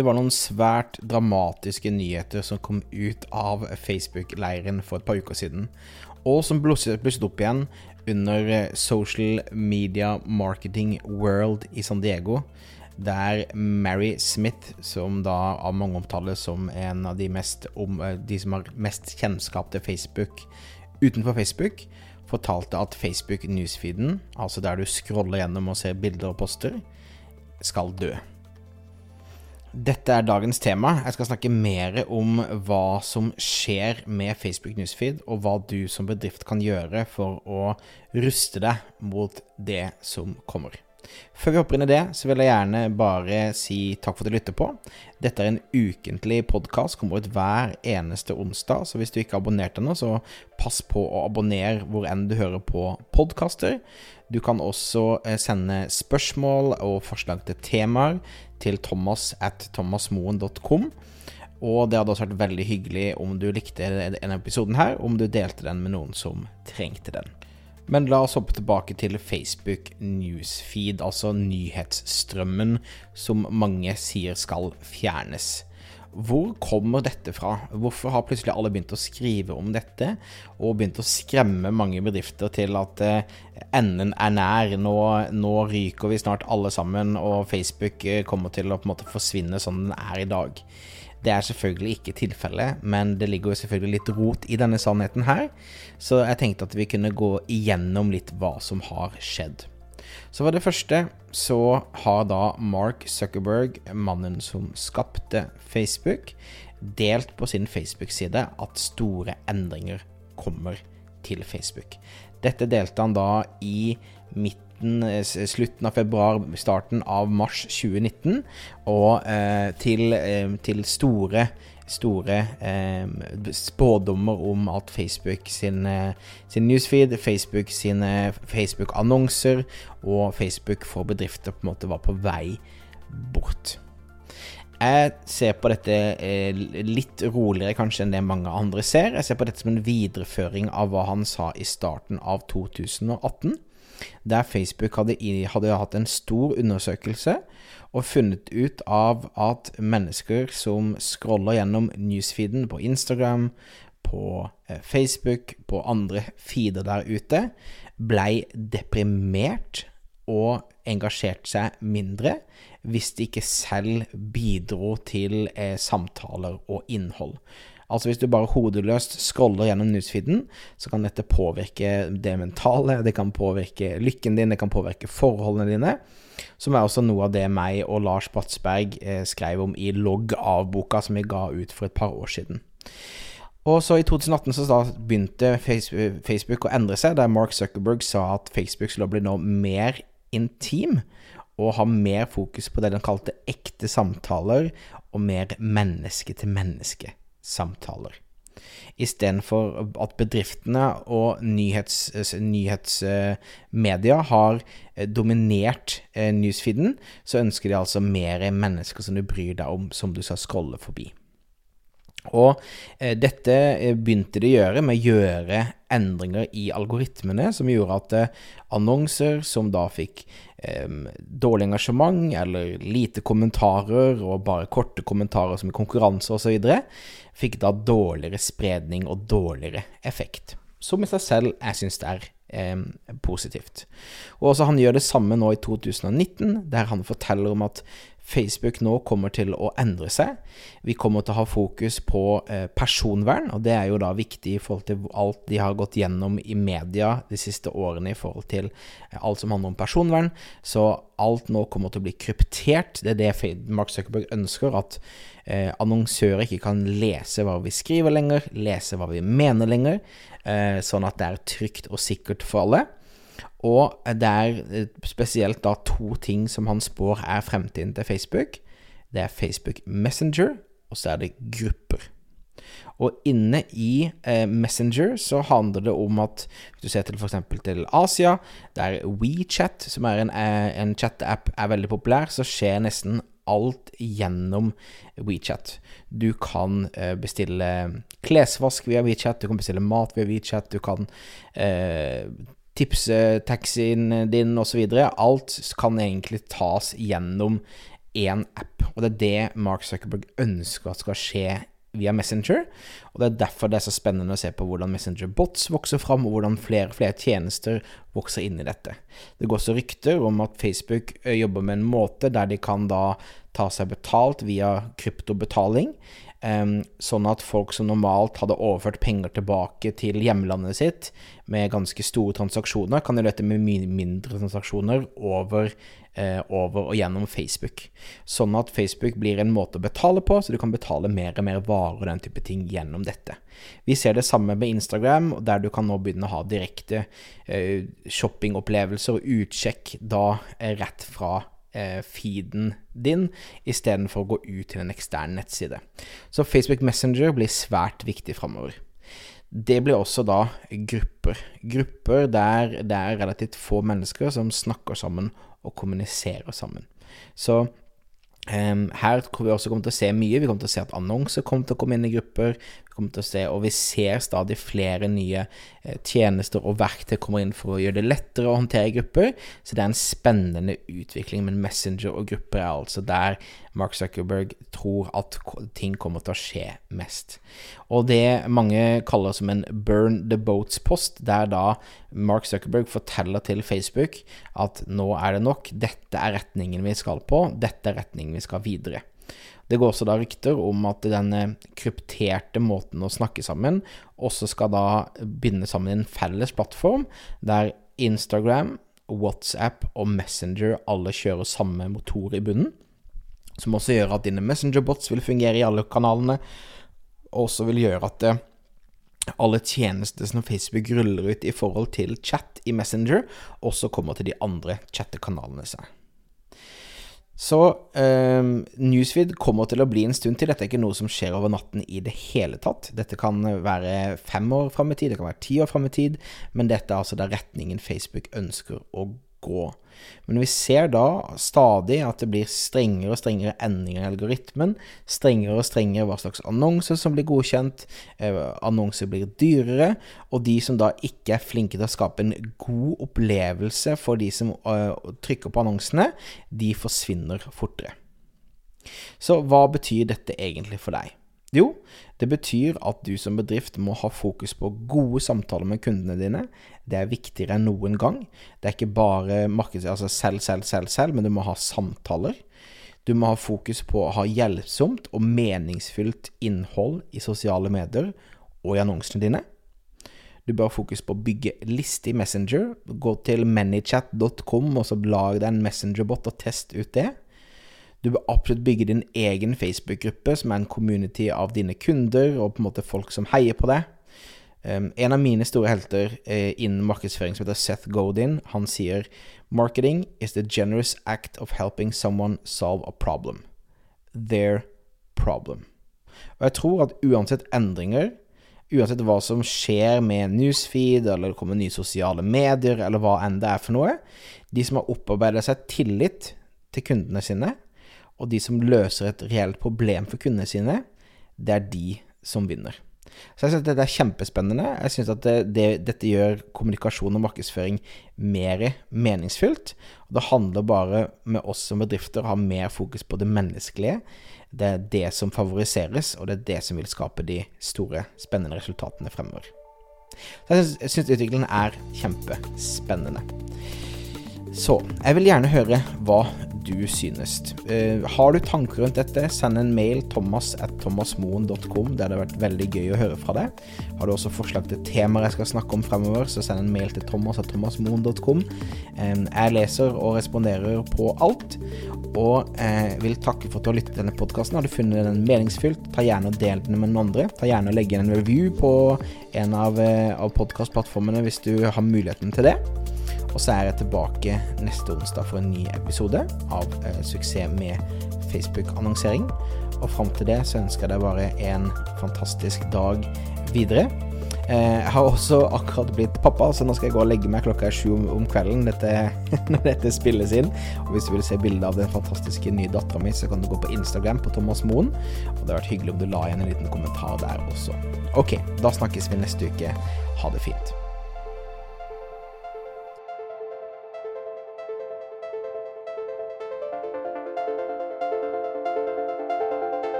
Det var noen svært dramatiske nyheter som kom ut av Facebook-leiren for et par uker siden, og som blusset, opp igjen under eh, Social Media Marketing World i San Diego, der Mary Smith, som da av mange omtales som en av de, mest om, eh, de som har mest kjennskap til Facebook utenfor Facebook, fortalte at Facebook newsfeeden, altså der du scroller gjennom og ser bilder og poster, skal dø. Dette er dagens tema. Jeg skal snakke mer om hva som skjer med Facebook Newsfeed, og hva du som bedrift kan gjøre for å ruste deg mot det som kommer. Før vi hopper inn i det, så vil jeg gjerne bare si takk for at du lytter på. Dette er en ukentlig podkast, kommer ut hver eneste onsdag. Så hvis du ikke har abonnert ennå, så pass på å abonnere hvor enn du hører på podkaster. Du kan også eh, sende spørsmål og forslag til temaer til thomas at thomasmoen.com. Og det hadde også vært veldig hyggelig om du likte denne episoden her, om du delte den med noen som trengte den. Men la oss hoppe tilbake til Facebook newsfeed, altså nyhetsstrømmen som mange sier skal fjernes. Hvor kommer dette fra? Hvorfor har plutselig alle begynt å skrive om dette, og begynt å skremme mange bedrifter til at eh, enden er nær? Nå, nå, ryker vi snart alle sammen, og Facebook eh, kommer til å på en måte forsvinne sånn den er i dag. Det er selvfølgelig ikke tilfellet, men det ligger jo selvfølgelig litt rot i denne sannheten her, så jeg tenkte at vi kunne gå igjennom litt hva som har skjedd. Så for det første så har da Mark Zuckerberg, mannen som skapte Facebook, delt på sin Facebook-side at store endringer kommer til Facebook. Dette delte han da i midten, slutten av februar, starten av mars 2019, og eh, til, eh, til store store eh, spådommer om at Facebook sin, eh, sin newsfeed, Facebook sine Facebook-annonser og Facebook for bedrifter på en måte var på vei bort. Jeg ser på dette eh, litt roligere kanskje enn det mange andre ser. Jeg ser på dette som en videreføring av hva han sa i starten av 2018, der Facebook hadde, hadde hatt en stor undersøkelse og funnet ut av at mennesker som scroller gjennom newsfeeden på Instagram, på eh, Facebook, på andre feeder der ute, blei deprimert og engasjerte seg mindre hvis de ikke selv bidro til eh, samtaler og innhold. Altså Hvis du bare hodeløst scroller gjennom newsfeeden, så kan dette påvirke det mentale, det kan påvirke lykken din, det kan påvirke forholdene dine. Som er også noe av det meg og Lars Bratsberg eh, skrev om i logg av boka som vi ga ut for et par år siden. Og så I 2018 så begynte Facebook å endre seg, der Mark Zuckerberg sa at Facebook skulle bli nå mer intim og ha mer fokus på det de kalte ekte samtaler og mer menneske-til-menneske-samtaler istedenfor at bedriftene og nyhets, har eh, dominert eh, newsfeeden, så ønsker de altså mer mennesker som du bryr deg om, som du skal scrolle forbi. Og eh, dette begynte de å gjøre med å gjøre endringer i algoritmene, som gjorde at eh, annonser som da fikk eh, dårlig engasjement eller lite kommentarer og bare korte kommentarer som i konkurranse osv., fikk da dårligere spredning og dårligere effekt. Som i seg selv jeg syns det er eh, positivt. Og også Han gjør det samme nå i 2019, der han forteller om at Facebook nå kommer til å endre seg. Vi kommer til å ha fokus på eh, personvern, og det er jo da viktig i forhold til alt de har gått gjennom i media de siste årene i forhold til eh, alt som handler om personvern. Så alt nå kommer til å bli kryptert. Det er det Mark Zuckerberg ønsker, at eh, annonsører ikke kan lese hva vi skriver lenger, lese hva vi mener lenger, sånn at det er trygt og sikkert for alle. Og det er eh, spesielt da to ting som han spår er fremtiden til Facebook. Det er Facebook Messenger og så er det grupper. Og inne i eh, Messenger så handler det om at hvis du ser til f.eks. til Asia, der WeChat, som er en, eh, en chat-app, er veldig populær, så skjer nesten alt gjennom WeChat. Du kan eh, bestille klesvask via WeChat, du kan bestille mat via WeChat, du kan eh, tipse taxien din osv. Alt kan egentlig tas gjennom én app. Og det er det Mark Zuckerberg ønsker at skal skje via Messenger. Og det er derfor det er så spennende å se på hvordan Messenger-bots vokser fram, og hvordan flere og flere tjenester vokser inn i dette. Det går også rykter om at Facebook eh, jobber med en måte der de kan da ta seg betalt via kryptobetaling. Sånn at folk som normalt hadde overført penger tilbake til hjemlandet sitt med ganske store transaksjoner, kan gjøre dette med mye mindre transaksjoner over, uh, over, og gjennom Facebook. Sånn at Facebook blir en måte å betale på, så du kan betale mer og mer varer og den type ting gjennom dette. Vi ser det samme med Instagram, der du kan nå begynne å ha direkte uh, shoppingopplevelser og utsjekk da uh, rett fra eh, feeden din, istedenfor å gå ut til en ekstern nettside. Så Facebook Messenger blir svært viktig framover. Det blir også da grupper. Grupper der det er relativt få mennesker som snakker sammen og kommuniserer sammen. Så Um, her kommer vi også kommer til å se mye. Vi kommer til å se at annonser kommer til å komme inn i grupper. Kommer til å se, og vi ser stadig flere nye eh, tjenester og verktøy kommer inn for å gjøre det lettere å håndtere grupper. Så det er en spennende utvikling. Men Messenger og grupper er altså der Mark Zuckerberg tror at ting kommer til å skje mest. Og det mange kaller som en burn the boats-post, der da Mark Zuckerberg forteller til Facebook at nå er det nok, dette er retningen vi skal på, dette er retningen vi skal videre. Det går også da rykter om at denne krypterte måten å snakke sammen også skal da binde sammen i en felles plattform, der Instagram, WhatsApp og Messenger alle kjører samme motor i bunnen som også gjør at dine Messenger-bots vil fungere i alle kanalene, og også vil gjøre at det alle tjenester som Facebook ruller ut i forhold til chat i Messenger, også kommer til de andre chattekanalene seg. Så eh, Newsfeed kommer til å bli en stund til. Dette er ikke noe som skjer over natten i det hele tatt. Dette kan være fem år fram i tid, det kan være ti år fram i tid, men dette er altså der retningen Facebook ønsker å gå. Men vi ser da stadig at det blir strengere og strengere endringer i algoritmen. Strengere og strengere hva slags annonser som blir godkjent. Eh, annonser blir dyrere. Og de som da ikke er flinke til å skape en god opplevelse for de som uh, trykker på annonsene, de forsvinner fortere. Så hva betyr dette egentlig for deg? Jo, det betyr at du som bedrift må ha fokus på gode samtaler med kundene dine. Det er viktigere enn noen gang. Det er ikke bare markeds... Altså selv, selv, selv, selv, men du må ha samtaler. Du må ha fokus på å ha hjelpsomt og meningsfylt innhold i sosiale medier og i annonsene dine. Du bør ha fokus på å bygge liste i Messenger. Gå til manychat.com og så lag deg en Messengerbot og test ut det. Du bør absolutt bygge din egen Facebook-gruppe, som er en community av dine kunder og på en måte folk som heier på deg. Um, en av mine store helter uh, innen markedsføring som heter Seth Godin, han sier Marketing is the generous act of helping someone solve a problem. Their problem. Og jeg tror at uansett endringer, uansett hva som skjer med newsfeed, eller det kommer nye sosiale medier, eller hva enn det er for noe, de som har opparbeidet seg tillit til kundene sine, og de som løser et reelt problem for kundene sine, det er de som vinner. Så jeg synes dette er kjempespennende. Jeg synes at det, det, dette gjør kommunikasjon og markedsføring mer meningsfylt. Og det handler bare med oss som bedrifter å ha mer fokus på det menneskelige. Det er det som favoriseres, og det er det som vil skape de store, spennende resultatene fremover. Så jeg syns utviklingen er kjempespennende. Så jeg vil gjerne høre hva du synes. Uh, har du tanker rundt dette, send en mail thomas at thomasmoen.com. Det hadde vært veldig gøy å høre fra deg. Har du også forslag til temaer jeg skal snakke om fremover, så send en mail til thomas at thomasmoen.com. Um, jeg leser og responderer på alt. Og uh, vil takke for at du har lyttet til denne podkasten. Har du funnet den meningsfylt, ta gjerne og del den med noen andre. Ta gjerne og legge inn en review på en av, uh, av podkastplattformene hvis du har muligheten til det. Og så er jeg tilbake neste onsdag for en ny episode av eh, Suksess med Facebook-annonsering. Og fram til det så ønsker jeg deg bare en fantastisk dag videre. Eh, jeg har også akkurat blitt pappa, så nå skal jeg gå og legge meg klokka sju om, om kvelden dette, når dette spilles inn. Og hvis du vil se bilde av den fantastiske nye dattera mi, så kan du gå på Instagram på Thomas Moen. Og det hadde vært hyggelig om du la igjen en liten kommentar der også. Ok, da snakkes vi neste uke. Ha det fint.